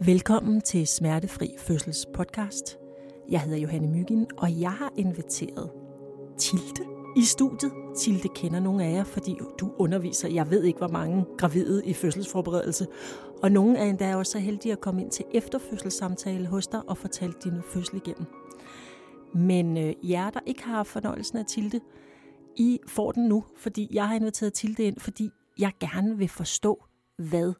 Velkommen til Smertefri Fødsels podcast. Jeg hedder Johanne Myggen, og jeg har inviteret Tilde i studiet. Tilde kender nogle af jer, fordi du underviser, jeg ved ikke hvor mange gravide i fødselsforberedelse. Og nogle af jer er også så heldige at komme ind til efterfødselssamtale hos dig og fortælle din fødsel igennem. Men øh, jer, der ikke har fornøjelsen af Tilde, I får den nu, fordi jeg har inviteret Tilde ind, fordi jeg gerne vil forstå, hvad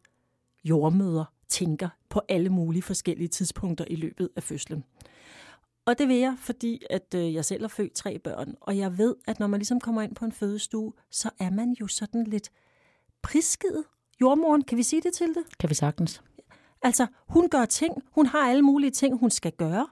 jordmøder tænker på alle mulige forskellige tidspunkter i løbet af fødslen. Og det vil jeg, fordi at øh, jeg selv har født tre børn, og jeg ved, at når man ligesom kommer ind på en fødestue, så er man jo sådan lidt prisgivet. Jordmoren, kan vi sige det til det? Kan vi sagtens. Altså, hun gør ting, hun har alle mulige ting, hun skal gøre,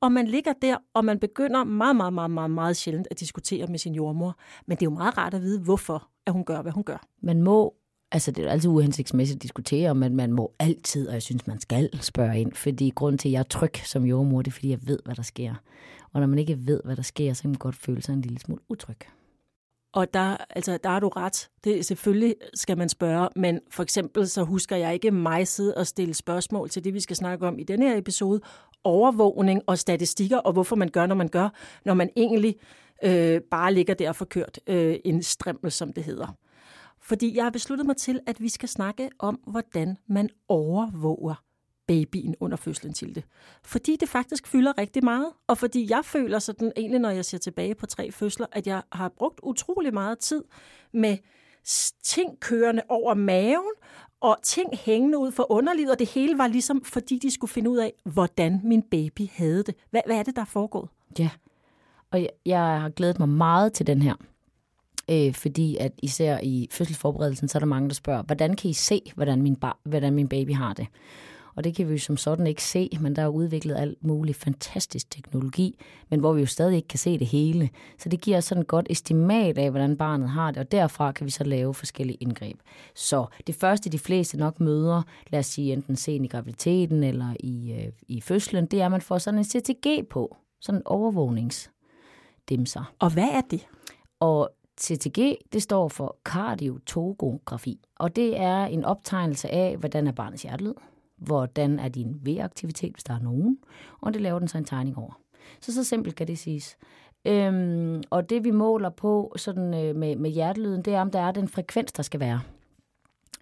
og man ligger der, og man begynder meget, meget, meget, meget, meget sjældent at diskutere med sin jordmor. Men det er jo meget rart at vide, hvorfor at hun gør, hvad hun gør. Man må Altså, det er altid uhensigtsmæssigt at diskutere, men man må altid, og jeg synes, man skal spørge ind, fordi grund til, at jeg er tryg som jordmor, det er, fordi jeg ved, hvad der sker. Og når man ikke ved, hvad der sker, så kan man godt føle sig en lille smule utryg. Og der, altså, der er du ret. Det, selvfølgelig skal man spørge, men for eksempel så husker jeg ikke mig sidde og stille spørgsmål til det, vi skal snakke om i denne her episode. Overvågning og statistikker, og hvorfor man gør, når man gør, når man egentlig øh, bare ligger der for kørt øh, en strimmel, som det hedder. Fordi jeg har besluttet mig til, at vi skal snakke om, hvordan man overvåger babyen under fødslen til det. Fordi det faktisk fylder rigtig meget, og fordi jeg føler sådan egentlig, når jeg ser tilbage på tre fødsler, at jeg har brugt utrolig meget tid med ting kørende over maven, og ting hængende ud for underlivet, og det hele var ligesom, fordi de skulle finde ud af, hvordan min baby havde det. Hvad, hvad er det, der er foregået? Ja, og jeg, jeg har glædet mig meget til den her. Øh, fordi at især i fødselsforberedelsen, så er der mange, der spørger, hvordan kan I se, hvordan min, bar, hvordan min baby har det? Og det kan vi jo som sådan ikke se, men der er udviklet alt muligt fantastisk teknologi, men hvor vi jo stadig ikke kan se det hele. Så det giver sådan et godt estimat af, hvordan barnet har det, og derfra kan vi så lave forskellige indgreb. Så det første, de fleste nok møder, lad os sige enten sent i graviditeten eller i, øh, i fødslen, det er, at man får sådan en CTG på, sådan en overvågningsdimser. Og hvad er det? Og CTG, det står for kardiotogografi, og det er en optegnelse af, hvordan er barnets hjertelyd, hvordan er din V-aktivitet, hvis der er nogen, og det laver den så en tegning over. Så så simpelt kan det siges. Øhm, og det vi måler på sådan, øh, med, med hjertelyden, det er, om der er den frekvens, der skal være.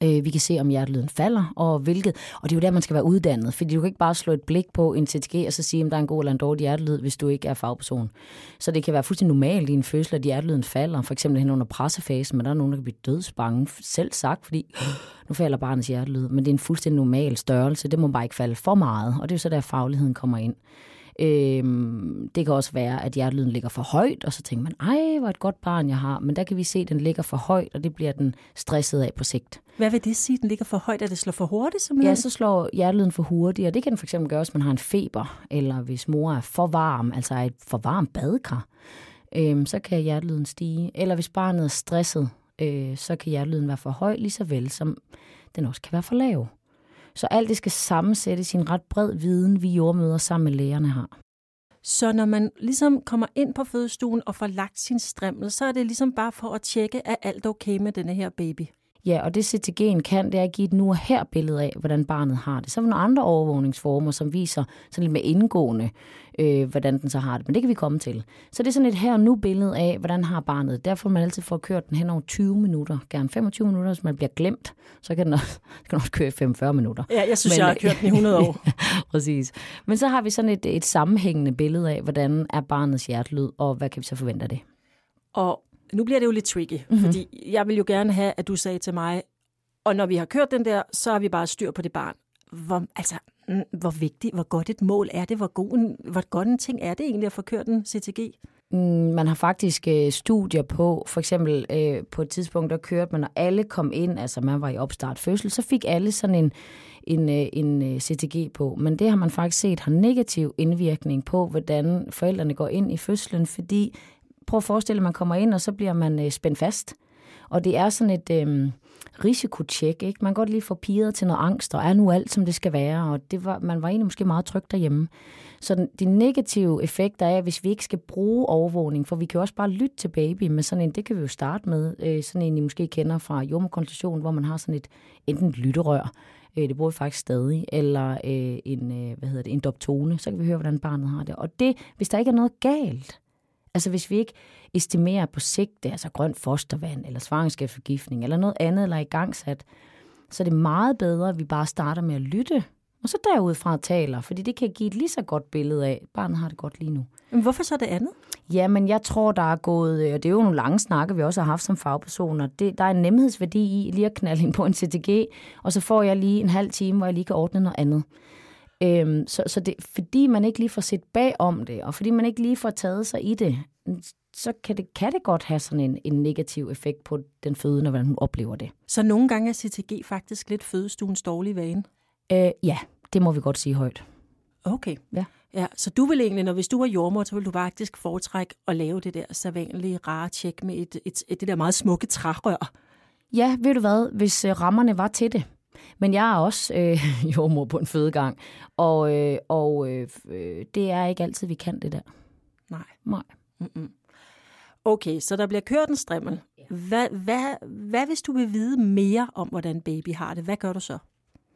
Øh, vi kan se, om hjertelyden falder, og hvilket. Og det er jo der, man skal være uddannet, fordi du kan ikke bare slå et blik på en CTG, og så sige, om der er en god eller en dårlig hjertelyd, hvis du ikke er fagperson. Så det kan være fuldstændig normalt i en fødsel, at hjertelyden falder, for eksempel hen under pressefasen, men der er nogen, der kan blive dødsbange, selv sagt, fordi nu falder barnets hjertelyd. Men det er en fuldstændig normal størrelse, det må bare ikke falde for meget, og det er jo så der, fagligheden kommer ind. Øhm, det kan også være, at hjertelyden ligger for højt, og så tænker man, ej, hvor et godt barn jeg har. Men der kan vi se, at den ligger for højt, og det bliver den stresset af på sigt. Hvad vil det sige, den ligger for højt? at det slår for hurtigt? Simpelthen? Ja, så slår hjertelyden for hurtigt, og det kan den for eksempel gøre, hvis man har en feber, eller hvis mor er for varm, altså er et for varmt badekar, øhm, så kan hjertelyden stige. Eller hvis barnet er stresset, øh, så kan hjertelyden være for høj, lige så vel som den også kan være for lav. Så alt det skal sammensættes i en ret bred viden, vi jordmøder sammen med lægerne har. Så når man ligesom kommer ind på fødestuen og får lagt sin strimmel, så er det ligesom bare for at tjekke, at alt okay med denne her baby. Ja, og det CTG'en kan, det er at give et nu og her billede af, hvordan barnet har det. Så er der nogle andre overvågningsformer, som viser sådan lidt mere indgående, øh, hvordan den så har det. Men det kan vi komme til. Så det er sådan et her og nu billede af, hvordan har barnet. Derfor man altid får kørt den hen over 20 minutter. Gerne 25 minutter, hvis man bliver glemt. Så kan den også, kan også køre 45 minutter. Ja, jeg synes, Men, jeg har kørt den i 100 år. præcis. Men så har vi sådan et, et sammenhængende billede af, hvordan er barnets hjertelyd, og hvad kan vi så forvente af det. Og nu bliver det jo lidt tricky, mm-hmm. fordi jeg vil jo gerne have, at du sagde til mig, og når vi har kørt den der, så har vi bare styr på det barn. Hvor, altså, mm, hvor vigtigt, hvor godt et mål er det, hvor, god en, hvor godt en ting er det egentlig at få kørt en CTG? Mm, man har faktisk øh, studier på, for eksempel øh, på et tidspunkt, der kørte man, når alle kom ind, altså man var i opstart fødsel, så fik alle sådan en, en, øh, en CTG på. Men det har man faktisk set har negativ indvirkning på, hvordan forældrene går ind i fødslen, fordi prøv at forestille, at man kommer ind, og så bliver man øh, spændt fast. Og det er sådan et øh, risikotjek, ikke? Man kan godt lige få piret til noget angst, og er nu alt, som det skal være, og det var, man var egentlig måske meget tryg derhjemme. Så den, de negative effekter er, hvis vi ikke skal bruge overvågning, for vi kan jo også bare lytte til baby med sådan en, det kan vi jo starte med, øh, sådan en, I måske kender fra jordmorkonsultation, hvor man har sådan et, enten et lytterør, øh, det bruger vi faktisk stadig, eller øh, en, øh, hvad hedder det, en doptone, så kan vi høre, hvordan barnet har det. Og det, hvis der ikke er noget galt, altså hvis vi ikke estimerer på sigt, altså grønt fostervand, eller svangerskabsforgiftning, eller noget andet, eller i gangsat, så er det meget bedre, at vi bare starter med at lytte, og så derudfra taler, fordi det kan give et lige så godt billede af, at barnet har det godt lige nu. Men hvorfor så det andet? Jamen, jeg tror, der er gået, og det er jo nogle lange snakke, vi også har haft som fagpersoner, det, der er en nemhedsværdi i lige at knalde ind på en CTG, og så får jeg lige en halv time, hvor jeg lige kan ordne noget andet. Øhm, så så det, fordi man ikke lige får set bag om det, og fordi man ikke lige får taget sig i det, så kan det, kan det godt have sådan en, en negativ effekt på den fødende, hvordan hun oplever det. Så nogle gange er CTG faktisk lidt fødestuens dårlige vane? Øh, ja, det må vi godt sige højt. Okay. Ja. Ja, så du vil egentlig, når hvis du var jordmor, så vil du faktisk foretrække at lave det der sædvanlige rare tjek med et, et, et, det der meget smukke trærør. Ja, ved du hvad, hvis øh, rammerne var til det. Men jeg er også øh, jordmor på en fødegang, og, øh, og øh, det er ikke altid, vi kan det der. Nej. Nej. Mm-mm. Okay, så der bliver kørt en strimmel. Hvad, hvad, hvad hvis du vil vide mere om, hvordan baby har det? Hvad gør du så?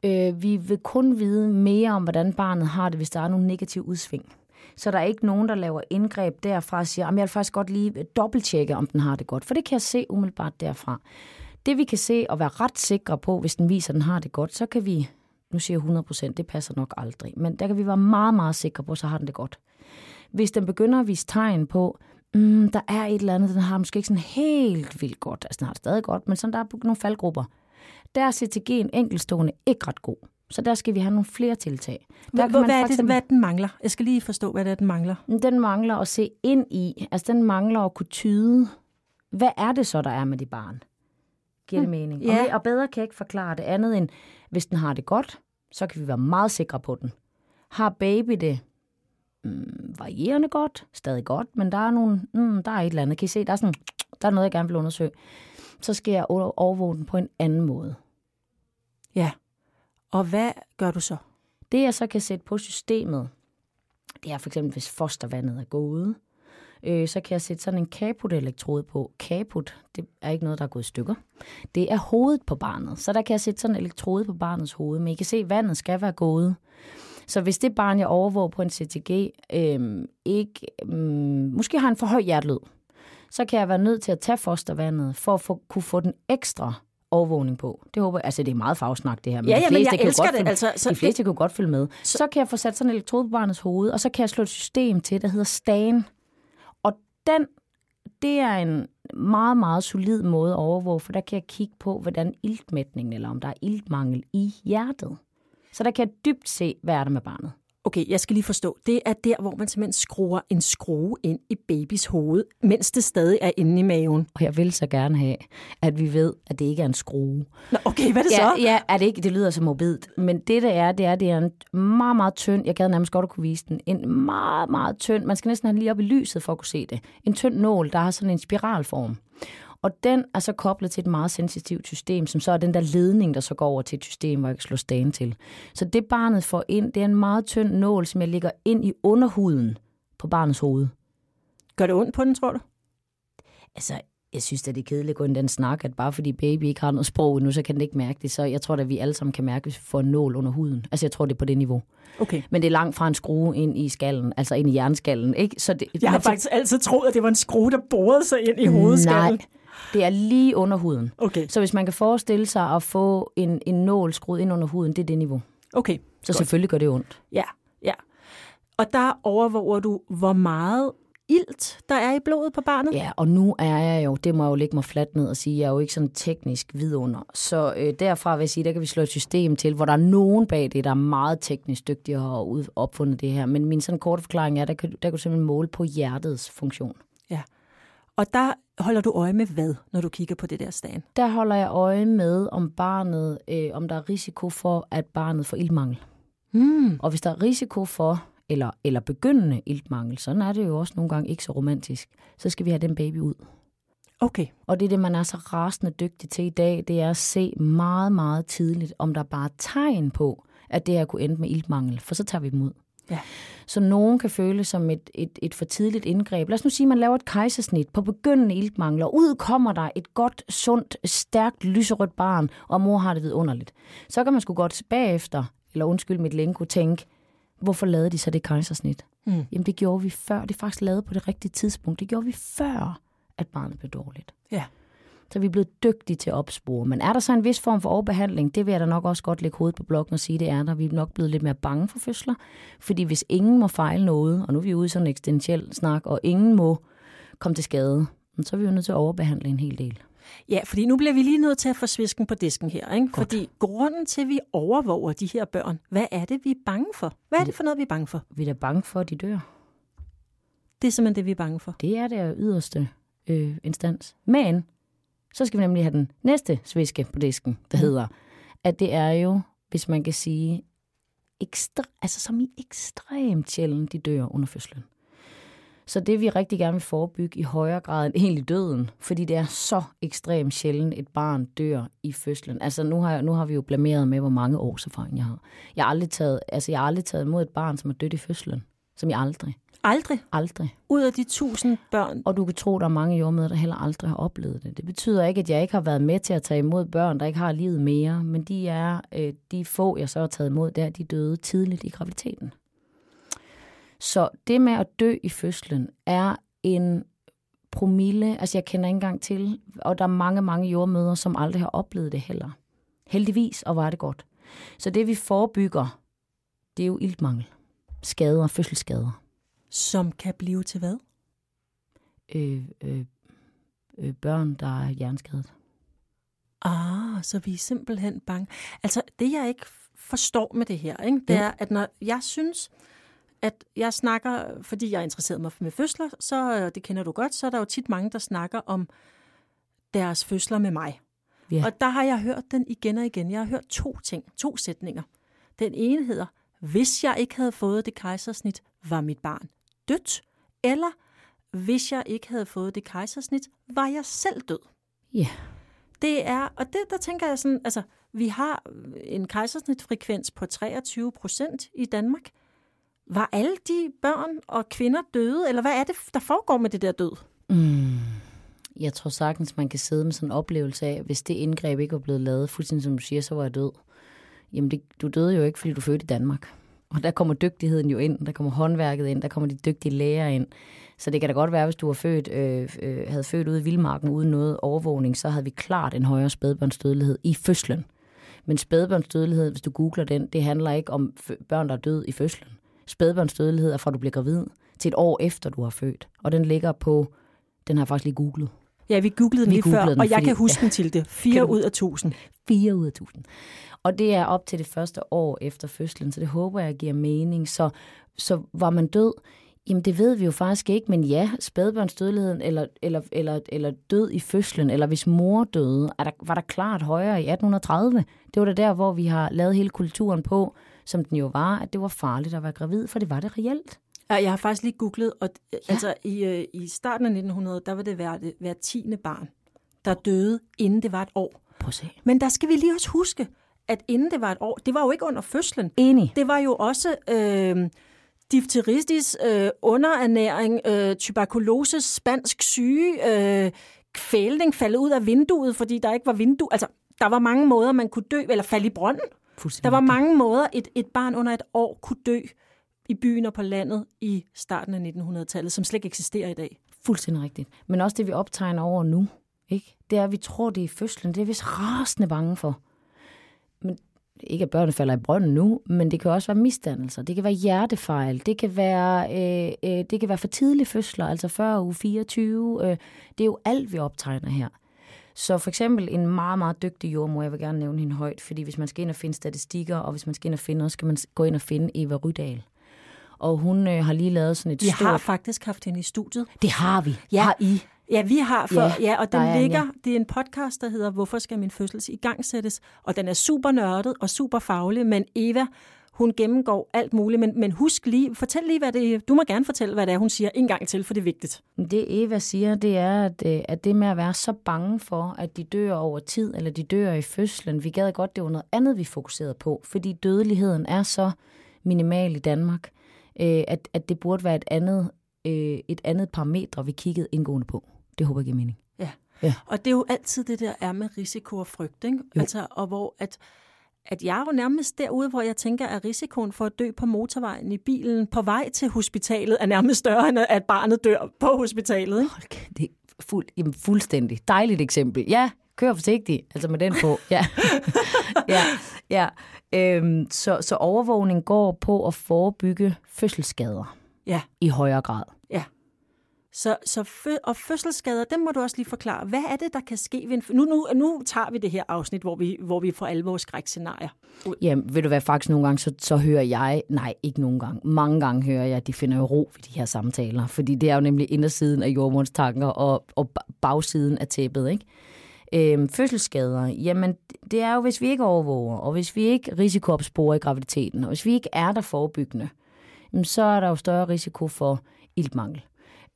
Øh, vi vil kun vide mere om, hvordan barnet har det, hvis der er nogle negative udsving. Så der er ikke nogen, der laver indgreb derfra og siger, at jeg vil faktisk godt lige dobbelttjekke, om den har det godt. For det kan jeg se umiddelbart derfra. Det vi kan se og være ret sikre på, hvis den viser, at den har det godt, så kan vi, nu siger jeg 100 procent, det passer nok aldrig, men der kan vi være meget, meget sikre på, så har den det godt. Hvis den begynder at vise tegn på, mm, der er et eller andet, den har måske ikke sådan helt vildt godt, altså den har det stadig godt, men sådan der er nogle faldgrupper, der er CTG'en enkeltstående ikke ret god. Så der skal vi have nogle flere tiltag. Der hvad, hvad, er det, hvad den mangler? Jeg skal lige forstå, hvad det er, den mangler. Den mangler at se ind i. Altså, den mangler at kunne tyde, hvad er det så, der er med det barn? Giver det hmm. mening? Ja. Og, og bedre kan jeg ikke forklare det andet end, hvis den har det godt, så kan vi være meget sikre på den. Har baby det mm, varierende godt, stadig godt, men der er, nogle, mm, der er et eller andet. Kan I se, der er, sådan, der er noget, jeg gerne vil undersøge så skal jeg overvåge den på en anden måde. Ja, og hvad gør du så? Det jeg så kan sætte på systemet, det er for eksempel, hvis fostervandet er gået, øh, så kan jeg sætte sådan en kaput-elektrode på. Kaput, det er ikke noget, der er gået i stykker. Det er hovedet på barnet, så der kan jeg sætte sådan en elektrode på barnets hoved, men I kan se, at vandet skal være gået. Så hvis det barn, jeg overvåger på en CTG, øh, ikke, øh, måske har en for høj hjertelyd, så kan jeg være nødt til at tage fostervandet, for at få, kunne få den ekstra overvågning på. Det håber jeg, altså det er meget fagsnak det her, men ja, de fleste, fleste, kan, elsker godt det, følge, altså, så de fleste det... kan godt følge med. Så... så kan jeg få sat sådan en elektrode på barnets hoved, og så kan jeg slå et system til, der hedder STAN. Den, det er en meget, meget solid måde at overvåge, for der kan jeg kigge på, hvordan iltmætningen, eller om der er iltmangel i hjertet. Så der kan jeg dybt se, hvad er der med barnet. Okay, jeg skal lige forstå. Det er der, hvor man simpelthen skruer en skrue ind i babys hoved, mens det stadig er inde i maven. Og jeg vil så gerne have, at vi ved, at det ikke er en skrue. Nå, okay, hvad er det ja, så? Ja, er det, ikke, det lyder så mobilt. Men det, der er, det er, det er en meget, meget tynd, jeg gad nærmest godt at kunne vise den, en meget, meget tynd, man skal næsten have den lige op i lyset for at kunne se det. En tynd nål, der har sådan en spiralform. Og den er så koblet til et meget sensitivt system, som så er den der ledning, der så går over til et system, hvor jeg kan slå stagen til. Så det barnet får ind, det er en meget tynd nål, som jeg lægger ind i underhuden på barnets hoved. Gør det ondt på den, tror du? Altså, jeg synes at det er kedeligt at gå ind den snak, at bare fordi baby ikke har noget sprog nu, så kan den ikke mærke det. Så jeg tror at vi alle sammen kan mærke, hvis vi får en nål under huden. Altså, jeg tror, det er på det niveau. Okay. Men det er langt fra en skrue ind i skallen, altså ind i jernskallen. Ikke? Så det, jeg har faktisk altid troet, at det var en skrue, der borede sig ind i hovedskallen. Nej, det er lige under huden. Okay. Så hvis man kan forestille sig at få en, en nål skruet ind under huden, det er det niveau. Okay. Så godt. selvfølgelig gør det ondt. Ja, ja. Og der overvåger du, hvor meget ilt, der er i blodet på barnet? Ja, og nu er jeg jo, det må jeg jo lægge mig fladt ned og sige, jeg er jo ikke sådan teknisk vidunder. Så øh, derfra vil jeg sige, der kan vi slå et system til, hvor der er nogen bag det, der er meget teknisk dygtige og har opfundet det her. Men min sådan korte forklaring er, der kan, der kan du simpelthen måle på hjertets funktion. Ja, og der holder du øje med hvad, når du kigger på det der stand? Der holder jeg øje med, om barnet, øh, om der er risiko for, at barnet får ildmangel. Mm. Og hvis der er risiko for, eller, eller begyndende iltmangel, sådan er det jo også nogle gange ikke så romantisk, så skal vi have den baby ud. Okay. Og det er det, man er så rasende dygtig til i dag, det er at se meget, meget tidligt, om der bare er tegn på, at det her kunne ende med iltmangel, for så tager vi dem ud. Ja. Så nogen kan føle som et, et, et for tidligt indgreb. Lad os nu sige, at man laver et kejsersnit på begyndende iltmangel, og ud kommer der et godt, sundt, stærkt, lyserødt barn, og mor har det vidunderligt. Så kan man sgu godt bagefter, eller undskyld mit længe, tænke, hvorfor lavede de så det kejsersnit? Mm. Jamen det gjorde vi før. Det er faktisk lavet på det rigtige tidspunkt. Det gjorde vi før, at barnet blev dårligt. Ja. Så vi er blevet dygtige til at opspore. Men er der så en vis form for overbehandling? Det vil jeg da nok også godt lægge hovedet på blokken og sige, det er der. Vi er nok blevet lidt mere bange for fødsler. Fordi hvis ingen må fejle noget, og nu er vi ude i sådan en eksistentiel snak, og ingen må komme til skade, så er vi jo nødt til at overbehandle en hel del. Ja, fordi nu bliver vi lige nødt til at få svisken på disken her. Ikke? Fordi grunden til, at vi overvåger de her børn, hvad er det, vi er bange for? Hvad er det for noget, vi er bange for? Vi er da bange for, at de dør. Det er simpelthen det, vi er bange for. Det er det yderste øh, instans. Men så skal vi nemlig have den næste sviske på disken, der Mm. hedder, at det er jo, hvis man kan sige, ekstra, altså som i ekstremt sjældent, de dør under fødslen. Så det vi rigtig gerne vil forebygge i højere grad end egentlig døden, fordi det er så ekstremt sjældent, et barn dør i fødslen. Altså nu har, nu har vi jo blameret med, hvor mange års erfaring jeg har. Jeg har aldrig taget, altså jeg har aldrig taget imod et barn, som er dødt i fødslen. Som jeg aldrig. Aldrig Aldrig. ud af de tusind børn. Og du kan tro, der er mange jordmøder, der heller aldrig har oplevet det. Det betyder ikke, at jeg ikke har været med til at tage imod børn, der ikke har livet mere, men de er øh, de få, jeg så har taget imod, der de døde tidligt i graviditeten. Så det med at dø i fødslen er en promille, altså jeg kender ikke engang til, og der er mange, mange jordmøder, som aldrig har oplevet det heller. Heldigvis, og var det godt. Så det vi forebygger, det er jo iltmangel, skader, fødselsskader. Som kan blive til hvad? øh, øh, øh, børn, der er hjerneskadet. Ah, så vi er simpelthen bange. Altså, det jeg ikke forstår med det her, ikke, det Ja. er, at når jeg synes, at jeg snakker, fordi jeg er interesseret mig med fødsler, så, øh, det kender du godt, så er der jo tit mange, der snakker om deres fødsler med mig. Ja. Og der har jeg hørt den igen og igen. Jeg har hørt to ting, to sætninger. Den ene hedder, hvis jeg ikke havde fået det kejsersnit, var mit barn dødt. Eller, hvis jeg ikke havde fået det kejsersnit, var jeg selv død. Ja. Det er, og det, der tænker jeg sådan, altså, vi har en kejsersnitfrekvens på 23 procent i Danmark. Var alle de børn og kvinder døde, eller hvad er det, der foregår med det der død? Mm. Jeg tror sagtens, man kan sidde med sådan en oplevelse af, hvis det indgreb ikke var blevet lavet, fuldstændig som du siger, så var jeg død. Jamen, det, du døde jo ikke, fordi du fødte i Danmark. Og der kommer dygtigheden jo ind, der kommer håndværket ind, der kommer de dygtige læger ind. Så det kan da godt være, hvis du var født, øh, øh, havde født ude i vildmarken uden noget overvågning, så havde vi klart en højere spædbørnsdødelighed i fødslen. Men spædbørnsdødelighed, hvis du googler den, det handler ikke om børn, der er døde i fødslen. Spædbørnsdødelighed er fra du bliver gravid til et år efter, du har født. Og den ligger på, den har jeg faktisk lige googlet, Ja, vi googlede den Vi lige før, googlede den, og jeg fordi- kan huske den til det. Kan 4 du- ud af 1000. 4 ud af 1000. Og det er op til det første år efter fødslen, så det håber jeg giver mening. Så, så var man død? Jamen det ved vi jo faktisk ikke, men ja, spædbørnsdødeligheden eller, eller, eller, eller død i fødslen, eller hvis mor døde, er der, var der klart højere i 1830. Det var da der, hvor vi har lavet hele kulturen på, som den jo var, at det var farligt at være gravid, for det var det reelt. Ja, jeg har faktisk lige googlet, og ja. altså i, øh, i starten af 1900, der var det hver, hver tiende barn, der døde, inden det var et år. Prøv at se. Men der skal vi lige også huske, at inden det var et år, det var jo ikke under fødslen. Enig. Det var jo også øh, difteritis, øh, underernæring, øh, tuberkulose, spansk syge, øh, kvælning, faldet ud af vinduet, fordi der ikke var vindue. Altså, der var mange måder, man kunne dø, eller falde i brønden. Der var mange måder, et, et barn under et år kunne dø i byen og på landet i starten af 1900-tallet, som slet ikke eksisterer i dag. Fuldstændig rigtigt. Men også det, vi optegner over nu, ikke? det er, at vi tror, det er i fødslen. Det er vi rasende bange for. Ikke, at børnene falder i brønden nu, men det kan også være misdannelser. Det kan være hjertefejl. Det kan være, øh, øh, det kan være for tidlige fødsler, altså før uge 24. Øh, det er jo alt, vi optegner her. Så for eksempel en meget, meget dygtig jordmor, jeg vil gerne nævne hende højt, fordi hvis man skal ind og finde statistikker, og hvis man skal ind og finde noget, skal man gå ind og finde Eva Rydal. Og hun øh, har lige lavet sådan et Vi stort... har faktisk haft hende i studiet. Det har vi. Ja. Har I? Ja, vi har, for, Ja, ja, og den er ligger, ja. det er en podcast, der hedder Hvorfor skal min fødsel i gang sættes? Og den er super nørdet og super faglig, men Eva, Hun gennemgår alt muligt, men, men husk lige, fortæl lige, hvad det Du må gerne fortælle, hvad det er, hun siger en gang til, for det er vigtigt. Det Eva siger, det er, at, øh, at det med at være så bange for, at de dør over tid, eller de dør i fødslen, vi gad godt, det var noget andet, vi fokuserede på, fordi dødeligheden er så minimal i Danmark, øh, at, at det burde være et andet, øh, et andet parametre, vi kiggede indgående på. Det håber jeg giver mening. Ja. Ja. Og det er jo altid det der er med risiko og frygt, ikke? Altså, og hvor at, at jeg er jo nærmest derude, hvor jeg tænker, at risikoen for at dø på motorvejen i bilen på vej til hospitalet er nærmest større, end at barnet dør på hospitalet. Ikke? Kæft, det er fuld, jamen, fuldstændig. Dejligt eksempel. Ja, kør forsigtigt, altså med den på. Ja, ja, ja. Øhm, så, så overvågning går på at forebygge fødselsskader Ja, i højere grad. Så, så fø, og fødselsskader, dem må du også lige forklare. Hvad er det, der kan ske ved en nu, nu, nu tager vi det her afsnit, hvor vi, hvor vi får alle vores skrækscenarier. Jamen, ved du hvad, faktisk nogle gange, så, så hører jeg, nej, ikke nogle gange, mange gange hører jeg, at de finder jo ro ved de her samtaler, fordi det er jo nemlig indersiden af jordmorens tanker og, og bagsiden af tæppet, ikke? Øhm, fødselsskader, jamen det er jo, hvis vi ikke overvåger, og hvis vi ikke risikoopsporer i graviditeten, og hvis vi ikke er der forebyggende, jamen, så er der jo større risiko for iltmangel.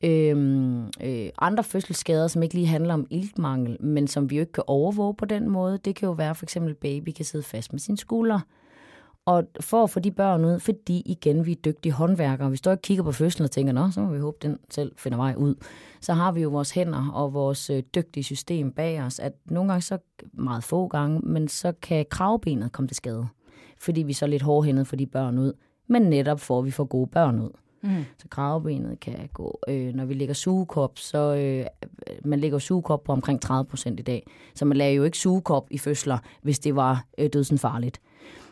Øhm, øh, andre fødselsskader, som ikke lige handler om iltmangel, men som vi jo ikke kan overvåge på den måde, det kan jo være for eksempel, at baby kan sidde fast med sin skuldre. Og for at få de børn ud, fordi igen, vi er dygtige håndværkere. Vi står ikke og kigger på fødslen og tænker, nå, så må vi håbe, den selv finder vej ud. Så har vi jo vores hænder og vores øh, dygtige system bag os, at nogle gange så, meget få gange, men så kan kravbenet komme til skade. Fordi vi er så lidt hårdhændet for de børn ud. Men netop for, at vi får gode børn ud. Mm. Så kravbenet kan gå. Øh, når vi lægger sugekop, så øh, man lægger sugekop på omkring 30 procent i dag. Så man laver jo ikke sugekop i fødsler, hvis det var øh, dødsen farligt.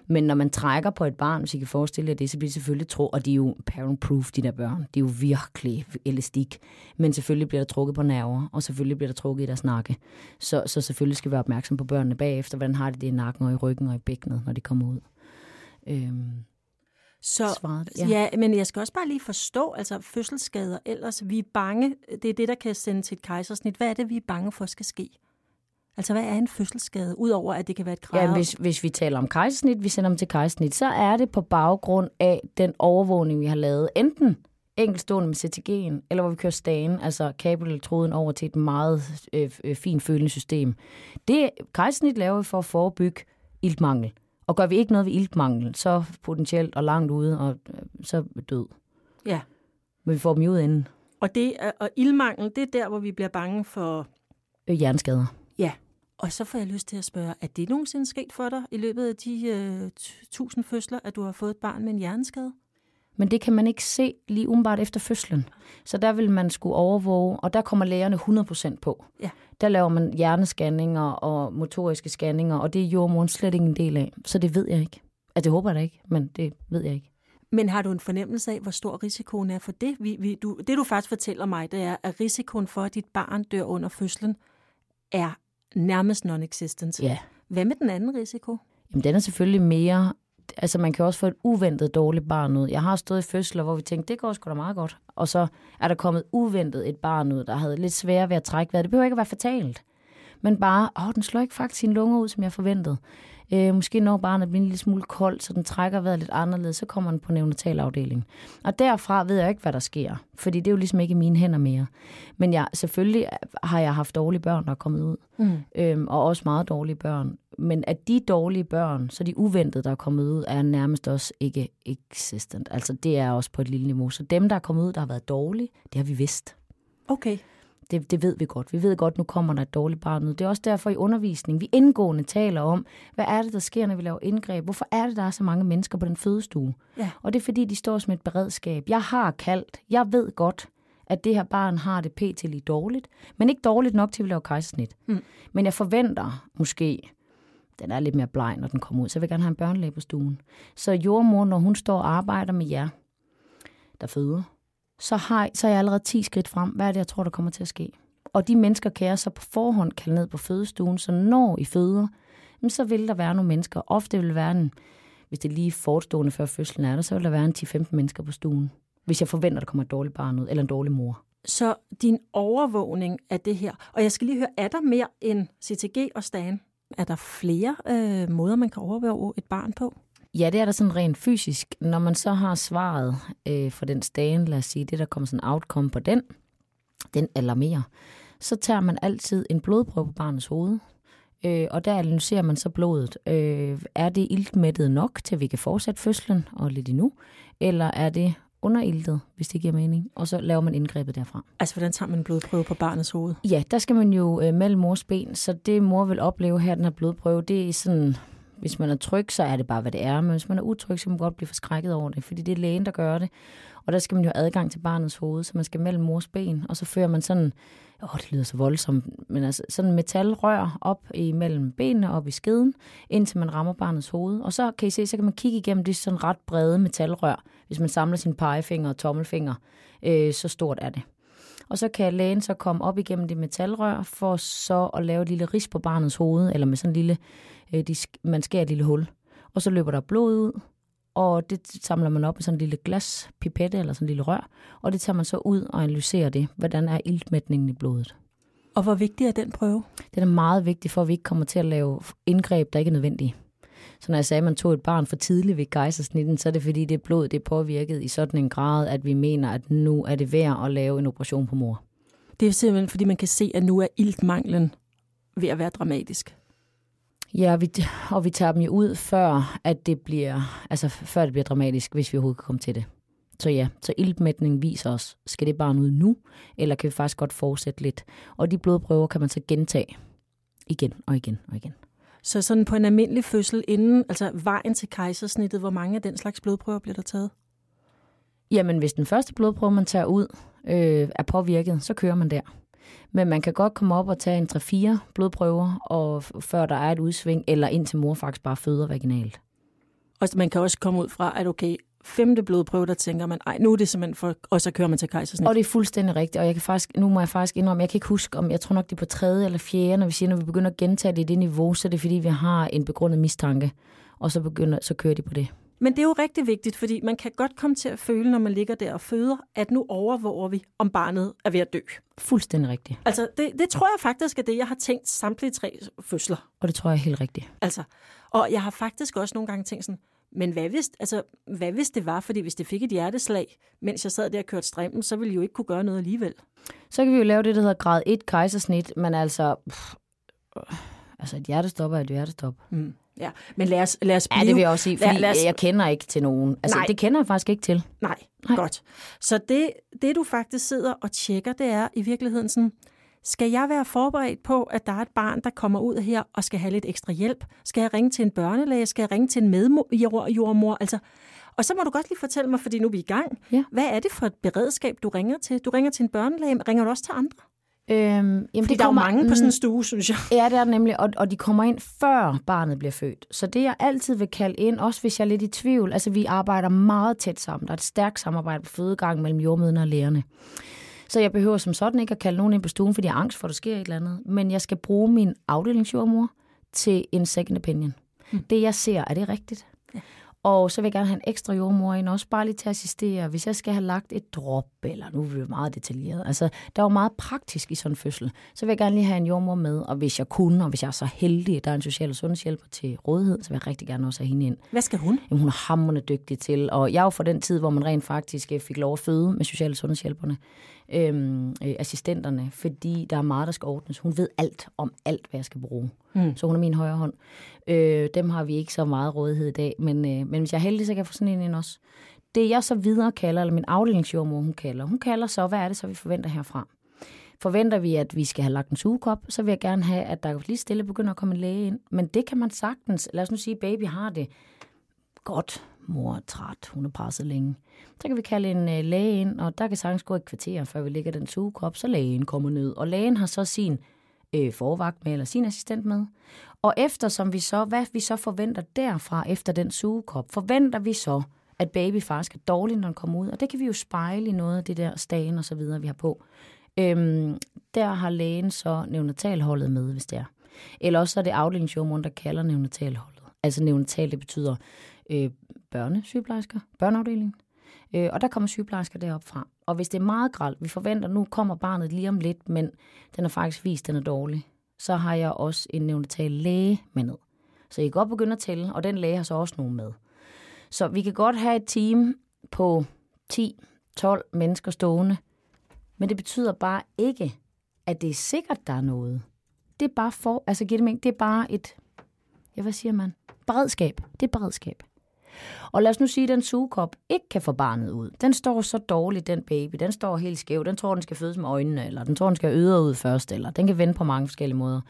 Men når man trækker på et barn, hvis I kan forestille jer det, så bliver det selvfølgelig tro, og de er jo parent-proof, de der børn. De er jo virkelig elastik. Men selvfølgelig bliver der trukket på nerver, og selvfølgelig bliver der trukket i deres nakke. Så, så selvfølgelig skal vi være opmærksom på børnene bagefter, hvordan har de det i nakken og i ryggen og i bækkenet, når de kommer ud. Øhm, så, svaret, ja. ja, men jeg skal også bare lige forstå, altså fødselsskader, ellers vi er bange, det er det, der kan sende til et kejsersnit. Hvad er det, vi er bange for skal ske? Altså, hvad er en fødselsskade, udover at det kan være et græder? Ja, hvis, hvis vi taler om kejsersnit, vi sender dem til kejsersnit, så er det på baggrund af den overvågning, vi har lavet. Enten enkeltstående med CTG'en, eller hvor vi kører stagen, altså kabelelektroden over til et meget øh, øh, fint følende system. Det kejsersnit laver vi for at forebygge iltmangel. Og gør vi ikke noget ved iltmangel, så potentielt og langt ude, og øh, så død. Ja, Men vi får dem ud inden og, det er, og ildmangel, det er der, hvor vi bliver bange for... øh, hjerneskader. Ja, og så får jeg lyst til at spørge, er det nogensinde sket for dig i løbet af de øh, tusind fødsler, at du har fået et barn med en hjerneskade? Men det kan man ikke se lige umiddelbart efter fødslen. Så der vil man skulle overvåge, og der kommer lægerne 100% på. Ja. Der laver man hjernescanninger og motoriske scanninger, og det er jordmoren slet ikke en del af. Så det ved jeg ikke. Altså, det håber jeg da ikke, men det ved jeg ikke. Men har du en fornemmelse af, hvor stor risikoen er for det? Vi, vi, du, det du faktisk fortæller mig, det er, at risikoen for, at dit barn dør under fødslen, er nærmest non-existent. Ja. Hvad med den anden risiko? Jamen, den er selvfølgelig mere... Altså, man kan også få et uventet dårligt barn ud. Jeg har stået i fødsler, hvor vi tænkte, det går sgu da meget godt. Og så er der kommet uventet et barn ud, der havde lidt sværere ved at trække vejret. Det behøver ikke at være fatalt. Men bare, åh, den slår ikke faktisk sine lunger ud, som jeg forventede. Øh, måske når barnet bliver en lille smule koldt, så den trækker vejret lidt anderledes, så kommer den på neonatalafdelingen. Og derfra ved jeg ikke, hvad der sker, fordi det er jo ligesom ikke i mine hænder mere. Men jeg, selvfølgelig har jeg haft dårlige børn, der er kommet ud, Mm. øhm, og også meget dårlige børn. Men at de dårlige børn, så de uventede, der er kommet ud, er nærmest også ikke existent. Altså det er også på et lille niveau. Så dem, der er kommet ud, der har været dårlige, det har vi vidst. Okay. Det, det ved vi godt. Vi ved godt, nu kommer der et dårligt barn ud. Det er også derfor i undervisning, vi indgående taler om, hvad er det, der sker, når vi laver indgreb? Hvorfor er det, der er så mange mennesker på den fødestue? Ja. Og det er fordi, de står som et beredskab. Jeg har kaldt. Jeg ved godt, at det her barn har det pt. lige dårligt, men ikke dårligt nok til at vi laver kejsersnit. Mm. Men jeg forventer måske, den er lidt mere bleg, når den kommer ud, så jeg vil gerne have en børnelæge på stuen. Så jordmor, når hun står og arbejder med jer, der føder, så, har, så er jeg allerede 10 skridt frem. Hvad er det, jeg tror, der kommer til at ske? Og de mennesker kan jeg så på forhånd kalde ned på fødestuen, så når I føder, jamen, så vil der være nogle mennesker. Ofte vil være en, hvis det er lige forestående før fødslen er der, så vil der være en 10-15 mennesker på stuen. Hvis jeg forventer, der kommer et dårligt barn ud, eller en dårlig mor. Så din overvågning af det her, og jeg skal lige høre, er der mere end CTG og STAN? Er der flere øh, måder, man kan overvåge et barn på? Ja, det er der sådan rent fysisk. Når man så har svaret øh, for den stagen, lad os sige, det der kommer sådan outcome på den, den alarmerer, så tager man altid en blodprøve på barnets hoved, øh, og der analyserer man så blodet. Øh, er det iltmættet nok til, at vi kan fortsætte fødslen og lidt endnu, eller er det underiltet, hvis det giver mening, og så laver man indgrebet derfra. Altså, hvordan tager man en blodprøve på barnets hoved? Ja, der skal man jo øh, mellem mors ben, så det mor vil opleve her, den her blodprøve, det er sådan, hvis man er tryg, så er det bare, hvad det er, men hvis man er utryg, så kan man godt blive forskrækket over det, fordi det er lægen, der gør det. Og der skal man jo have adgang til barnets hoved, så man skal mellem mors ben, og så fører man sådan, åh, det lyder så voldsomt, men altså sådan metalrør op imellem benene, op i skeden, indtil man rammer barnets hoved. Og så kan I se, så kan man kigge igennem det sådan ret brede metalrør, hvis man samler sine pegefinger og tommelfinger, øh, så stort er det. Og så kan lægen så komme op igennem det metalrør, for så at lave et lille ris på barnets hoved, eller med sådan en lille, øh, de, man skærer et lille hul. Og så løber der blod ud, og det samler man op i sådan en lille glas, pipette eller sådan en lille rør, og det tager man så ud og analyserer det. Hvordan er iltmætningen i blodet? Og hvor vigtig er den prøve? Den er meget vigtig, for at vi ikke kommer til at lave indgreb, der ikke er nødvendige. Så når jeg sagde, at man tog et barn for tidligt ved gejsersnitten, så er det fordi, det blod det er påvirket i sådan en grad, at vi mener, at nu er det værd at lave en operation på mor. Det er simpelthen, fordi man kan se, at nu er iltmanglen ved at være dramatisk. Ja, vi, og vi tager dem jo ud, før, at det bliver, altså, før det bliver dramatisk, hvis vi overhovedet kan komme til det. Så ja, så iltmætning viser os, skal det barn ud nu, eller kan vi faktisk godt fortsætte lidt? Og de blodprøver kan man så gentage igen og igen og igen. Så sådan på en almindelig fødsel inden, altså vejen til kejsersnittet, hvor mange af den slags blodprøver bliver der taget? Jamen, hvis den første blodprøve, man tager ud, øh, er påvirket, så kører man der. Men man kan godt komme op og tage en 3-4 blodprøver, og før der er et udsving, eller indtil mor faktisk bare føder vaginalt. Og man kan også komme ud fra, at okay, femte blodprøve, der tænker man, ej, nu er det simpelthen for, og så kører man til kejsersnit. Og det er fuldstændig rigtigt, og jeg kan faktisk, nu må jeg faktisk indrømme, jeg kan ikke huske, om jeg tror nok, det er på tredje eller fjerde, når vi siger, når vi begynder at gentage det i det niveau, så er det fordi, vi har en begrundet mistanke, og så, begynder, så kører de på det. Men det er jo rigtig vigtigt, fordi man kan godt komme til at føle, når man ligger der og føder, at nu overvåger vi, om barnet er ved at dø. Fuldstændig rigtigt. Altså, det, det tror jeg faktisk er det, jeg har tænkt samtlige tre fødsler. Og det tror jeg er helt rigtigt. Altså, og jeg har faktisk også nogle gange tænkt sådan, men hvad hvis, altså, hvad hvis det var, fordi hvis det fik et hjerteslag, mens jeg sad der og kørte strømmen, så ville jeg jo ikke kunne gøre noget alligevel. Så kan vi jo lave det, der hedder grad 1 kejsersnit, men altså, pff, altså et hjertestop er et hjertestop. Mm. Ja, men lad os, lad os blive... Ja, det vil jeg også sige, fordi lad os... jeg kender ikke til nogen. Altså, Nej. det kender jeg faktisk ikke til. Nej, Nej, godt. Så det, det, du faktisk sidder og tjekker, det er i virkeligheden sådan, skal jeg være forberedt på, at der er et barn, der kommer ud her og skal have lidt ekstra hjælp? Skal jeg ringe til en børnelæge? Skal jeg ringe til en medjordmor? Altså, og så må du godt lige fortælle mig, fordi nu er vi i gang. Ja. Hvad er det for et beredskab, du ringer til? Du ringer til en børnelæge, men ringer du også til andre? Øhm, jamen, Fordi det der er jo kommer- mange på sådan en Mm, stue, synes jeg. Ja, det er det nemlig, og, og de kommer ind før barnet bliver født. Så det, jeg altid vil kalde ind, også hvis jeg er lidt i tvivl, altså vi arbejder meget tæt sammen. Der er et stærkt samarbejde på fødegangen mellem jordmøderne og lægerne. Så jeg behøver som sådan ikke at kalde nogen ind på stuen, fordi jeg har angst for, at der sker et eller andet. Men jeg skal bruge min afdelingsjordmor til en second opinion. Mm. Det, jeg ser, er det rigtigt? Og så vil jeg gerne have en ekstra jordmor ind, også bare lige til at assistere. Hvis jeg skal have lagt et drop, eller nu er vi jo meget detaljeret. Altså, der er jo meget praktisk i sådan en fødsel. Så vil jeg gerne lige have en jordmor med, og hvis jeg kunne, og hvis jeg er så heldig, der er en social- og sundhedshjælper til rådighed, så vil jeg rigtig gerne også have hende ind. Hvad skal hun? Jamen, hun er hammerende dygtig til, og jeg er jo fra den tid, hvor man rent faktisk øh, fik lov at føde med social- og sundhedshjælperne, øhm, øh, assistenterne, fordi der er meget, der skal ordnes. Hun ved alt om alt, hvad jeg skal bruge. Mm. Så hun er min højre hånd. Øh, dem har vi ikke så meget rådighed i dag, men, øh, men hvis jeg er heldig, så kan jeg få sådan en ind også. Det jeg så videre kalder, eller min afdelingsjordmor, hun kalder, hun kalder så, hvad er det så, vi forventer herfra? Forventer vi, at vi skal have lagt en sugekop, så vil jeg gerne have, at der lige stille begynder at komme en læge ind. Men det kan man sagtens. Lad os nu sige, at baby har det godt. Mor er træt, hun er presset længe. Så kan vi kalde en øh, læge ind, og der kan sagtens gå et kvarter, før vi lægger den sugekop, så lægen kommer ned. Og lægen har så sin øh, forvagt med, eller sin assistent med. Og efter som vi så, hvad vi så forventer derfra efter den sugekop, forventer vi så, at baby faktisk er dårlig, når den kommer ud. Og det kan vi jo spejle i noget af det der stagen og så videre, vi har på. Øhm, der har lægen så neonatalholdet med, hvis det er. Eller også så er det afdelingsjordmoren, der kalder neonatalholdet. Altså neonatal, det betyder øh, børnesygeplejersker, børneafdelingen. Øh, og der kommer sygeplejersker derop fra. Og hvis det er meget gralt, vi forventer, nu kommer barnet lige om lidt, men den er faktisk vist, den er dårlig, så har jeg også en neonatal læge med ned. Så I kan godt begynde at tælle, og den læge har så også nogen med. Så vi kan godt have et team på 10-12 mennesker stående, men det betyder bare ikke, at det er sikkert, der er noget. Det er bare for, altså giver det mening, det er bare et, ja, hvad siger man? Beredskab. Det er beredskab. Og lad os nu sige, at den sugekop ikke kan få barnet ud. Den står så dårligt, den baby. Den står helt skæv. Den tror, den skal fødes med øjnene, eller den tror, den skal ydre ud først, eller den kan vende på mange forskellige måder.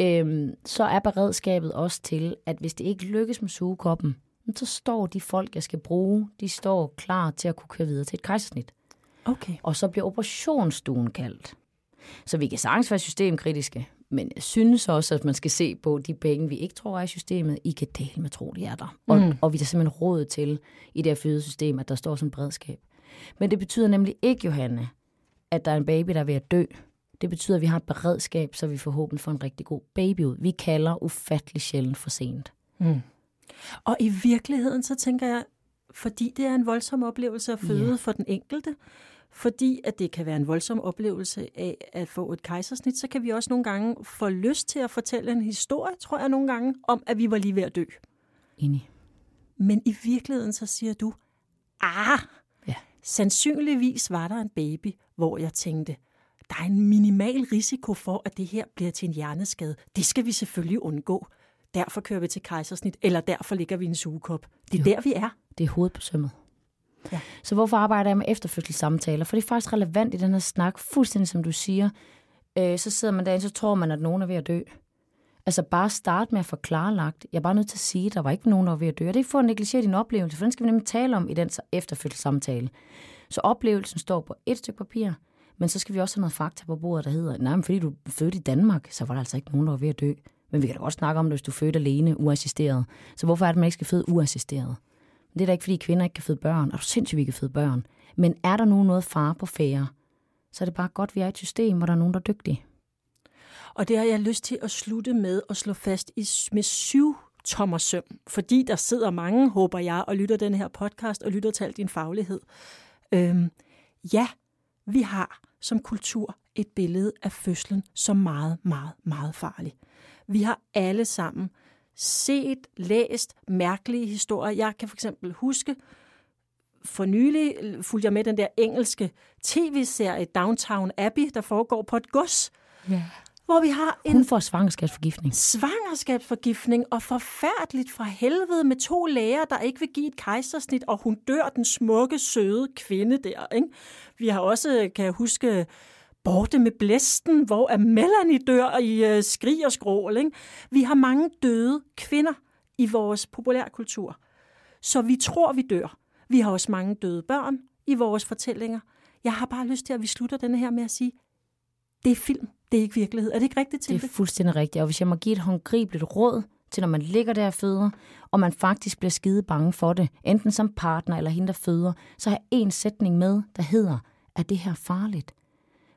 Øhm, så er beredskabet også til, at hvis det ikke lykkes med sugekoppen, så står de folk, jeg skal bruge, de står klar til at kunne køre videre til et kejsersnit. Okay. Og så bliver operationsstuen kaldt. Så vi kan sagtens være systemkritiske, men jeg synes også, at man skal se på de penge, vi ikke tror er i systemet. I kan dele med tro, de er der. Og, mm. og vi har simpelthen råd til i det her fødesystem, at der står sådan en beredskab. Men det betyder nemlig ikke, Johanne, at der er en baby, der er ved at dø. Det betyder, at vi har et beredskab, så vi forhåbentlig får en rigtig god baby ud. Vi kalder ufattelig sjældent for sent. Mm. Og i virkeligheden, så tænker jeg, fordi det er en voldsom oplevelse at føde yeah. for den enkelte, fordi at det kan være en voldsom oplevelse af at få et kejsersnit, så kan vi også nogle gange få lyst til at fortælle en historie, tror jeg nogle gange, om at vi var lige ved at dø. Enig. Men i virkeligheden så siger du, ah, Ja. sandsynligvis var der en baby, hvor jeg tænkte, der er en minimal risiko for, at det her bliver til en hjerneskade. Det skal vi selvfølgelig undgå. Derfor kører vi til kejsersnit, eller derfor ligger vi i en sugekop. Det er Jo. der, vi er. Det er hovedet på sømmet. Ja. Så hvorfor arbejder jeg med efterfødselssamtaler? For det er faktisk relevant i den her snak, fuldstændig som du siger. Øh, så sidder man derinde, så tror man, at nogen er ved at dø. Altså bare start med at få klarlagt. Jeg er bare nødt til at sige, at der var ikke nogen, der var ved at dø. Og det er for at negligere din oplevelse, for den skal vi nemlig tale om i den efterfødselssamtale. Så oplevelsen står på et stykke papir, men så skal vi også have noget fakta på bordet, der hedder, nej, men fordi du er født i Danmark, så var der altså ikke nogen, der var ved at dø. Men vi kan da godt snakke om det, hvis du er født alene, uassisteret. Så hvorfor er det, man ikke skal føde uassisteret? Det er da ikke, fordi kvinder ikke kan føde børn. Er du sindssygt, vi kan føde børn? Men er der nu noget far på færre, så er det bare godt, at vi er et system, hvor der er nogen, der er dygtige. Og det har jeg lyst til at slutte med at slå fast i, med syv tommer søm, fordi der sidder mange, håber jeg, og lytter den her podcast og lytter til al din faglighed. Øhm, ja, vi har som kultur et billede af fødslen som meget, meget, meget farlig. Vi har alle sammen set, læst mærkelige historier. Jeg kan for eksempel huske, for nylig fulgte jeg med den der engelske tv-serie Downtown Abbey, der foregår på et gods, Ja. hvor vi har en Hun får svangerskabsforgiftning. svangerskabsforgiftning og forfærdeligt fra helvede med to læger, der ikke vil give et kejsersnit, og hun dør, den smukke, søde kvinde der. Ikke? Vi har også, kan jeg huske, Borte med blæsten, hvor er Melanie dør i øh, skrig og skrål. Ikke? Vi har mange døde kvinder i vores populærkultur, så vi tror, vi dør. Vi har også mange døde børn i vores fortællinger. Jeg har bare lyst til, at vi slutter denne her med at sige, det er film, det er ikke virkelighed. Er det ikke rigtigt til Det er fuldstændig rigtigt. Og hvis jeg må give et håndgribeligt råd til, når man ligger der og føder, og man faktisk bliver skide bange for det, enten som partner eller hende, der føder, så har jeg en sætning med, der hedder, er det her farligt?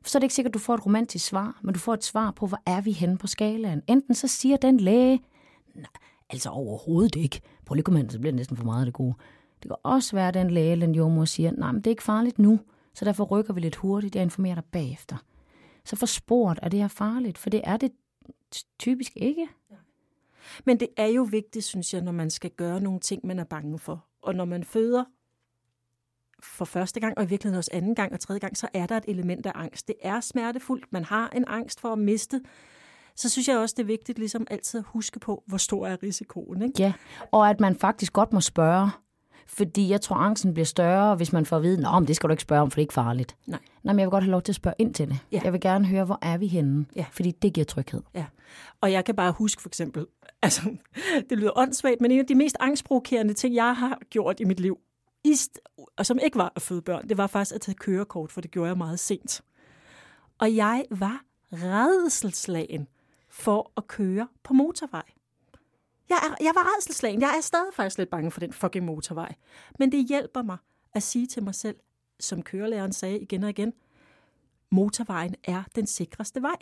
Så er det ikke sikkert, at du får et romantisk svar, men du får et svar på, hvor er vi henne på skalaen. Enten så siger den læge, nej, altså overhovedet ikke. Prøv lige at så bliver det næsten for meget af det gode. Det kan også være, at den læge eller en jordmor siger, nej, men det er ikke farligt nu, så derfor rykker vi lidt hurtigt, jeg informerer dig bagefter. Så for sport er det her farligt? For det er det typisk ikke. Men det er jo vigtigt, synes jeg, når man skal gøre nogle ting, man er bange for. Og når man føder for første gang, og i virkeligheden også anden gang og tredje gang, så er der et element af angst. Det er smertefuldt. Man har en angst for at miste. Så synes jeg også, det er vigtigt ligesom altid at huske på, hvor stor er risikoen. Ikke? Ja, og at man faktisk godt må spørge. Fordi jeg tror, angsten bliver større, hvis man får at vide, at det skal du ikke spørge om, for det er ikke farligt. Nej. Nej, men jeg vil godt have lov til at spørge ind til det. Ja. Jeg vil gerne høre, hvor er vi henne? Ja. Fordi det giver tryghed. Ja, og jeg kan bare huske for eksempel, altså det lyder åndssvagt, men en af de mest angstprovokerende ting, jeg har gjort i mit liv, i og som ikke var at føde børn, det var faktisk at tage kørekort, for det gjorde jeg meget sent. Og jeg var redselslagen for at køre på motorvej. Jeg, er, jeg var redselslagen. Jeg er stadig faktisk lidt bange for den fucking motorvej. Men det hjælper mig at sige til mig selv, som kørelæreren sagde igen og igen, motorvejen er den sikreste vej.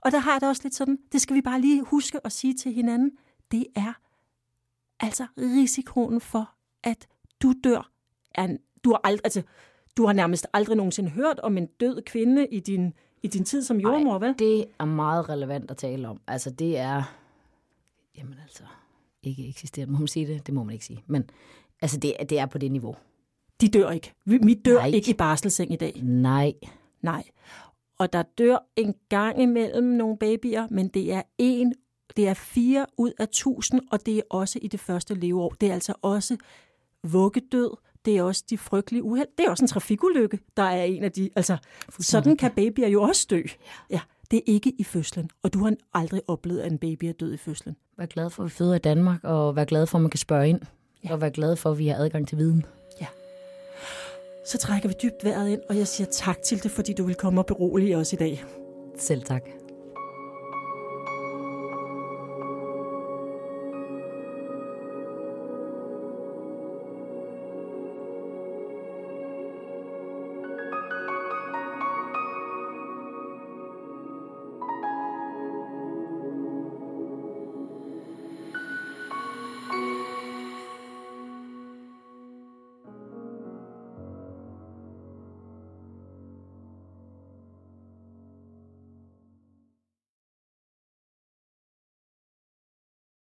Og der har jeg det også lidt sådan, det skal vi bare lige huske at sige til hinanden, det er altså risikoen for, at du dør. Er, du, har ald- altså, du har nærmest aldrig nogensinde hørt om en død kvinde i din, i din tid som jordmor, vel? Det er meget relevant at tale om. Altså, det er... Jamen altså... ikke eksisterende. Må man sige det? Det må man ikke sige. Men altså, det, det er på det niveau. De dør ikke. Vi, vi dør Nej. ikke i barselsseng i dag. Nej. Nej. Og der dør en gang imellem nogle babyer, men det er en, det er fire ud af tusind, og det er også i det første leveår. Det er altså også vuggedød, det er også de frygtelige uheld. Det er også en trafikulykke, der er en af de... Altså, sådan kan babyer jo også dø. Ja, det er ikke i fødslen, og du har aldrig oplevet, at en baby er død i fødslen. Vær glad for, at vi føder i Danmark, og vær glad for, at man kan spørge ind. Ja. Og vær glad for, at vi har adgang til viden. Så trækker vi dybt vejret ind, og jeg siger tak til det, fordi du vil komme og berolige os i dag. Selv tak.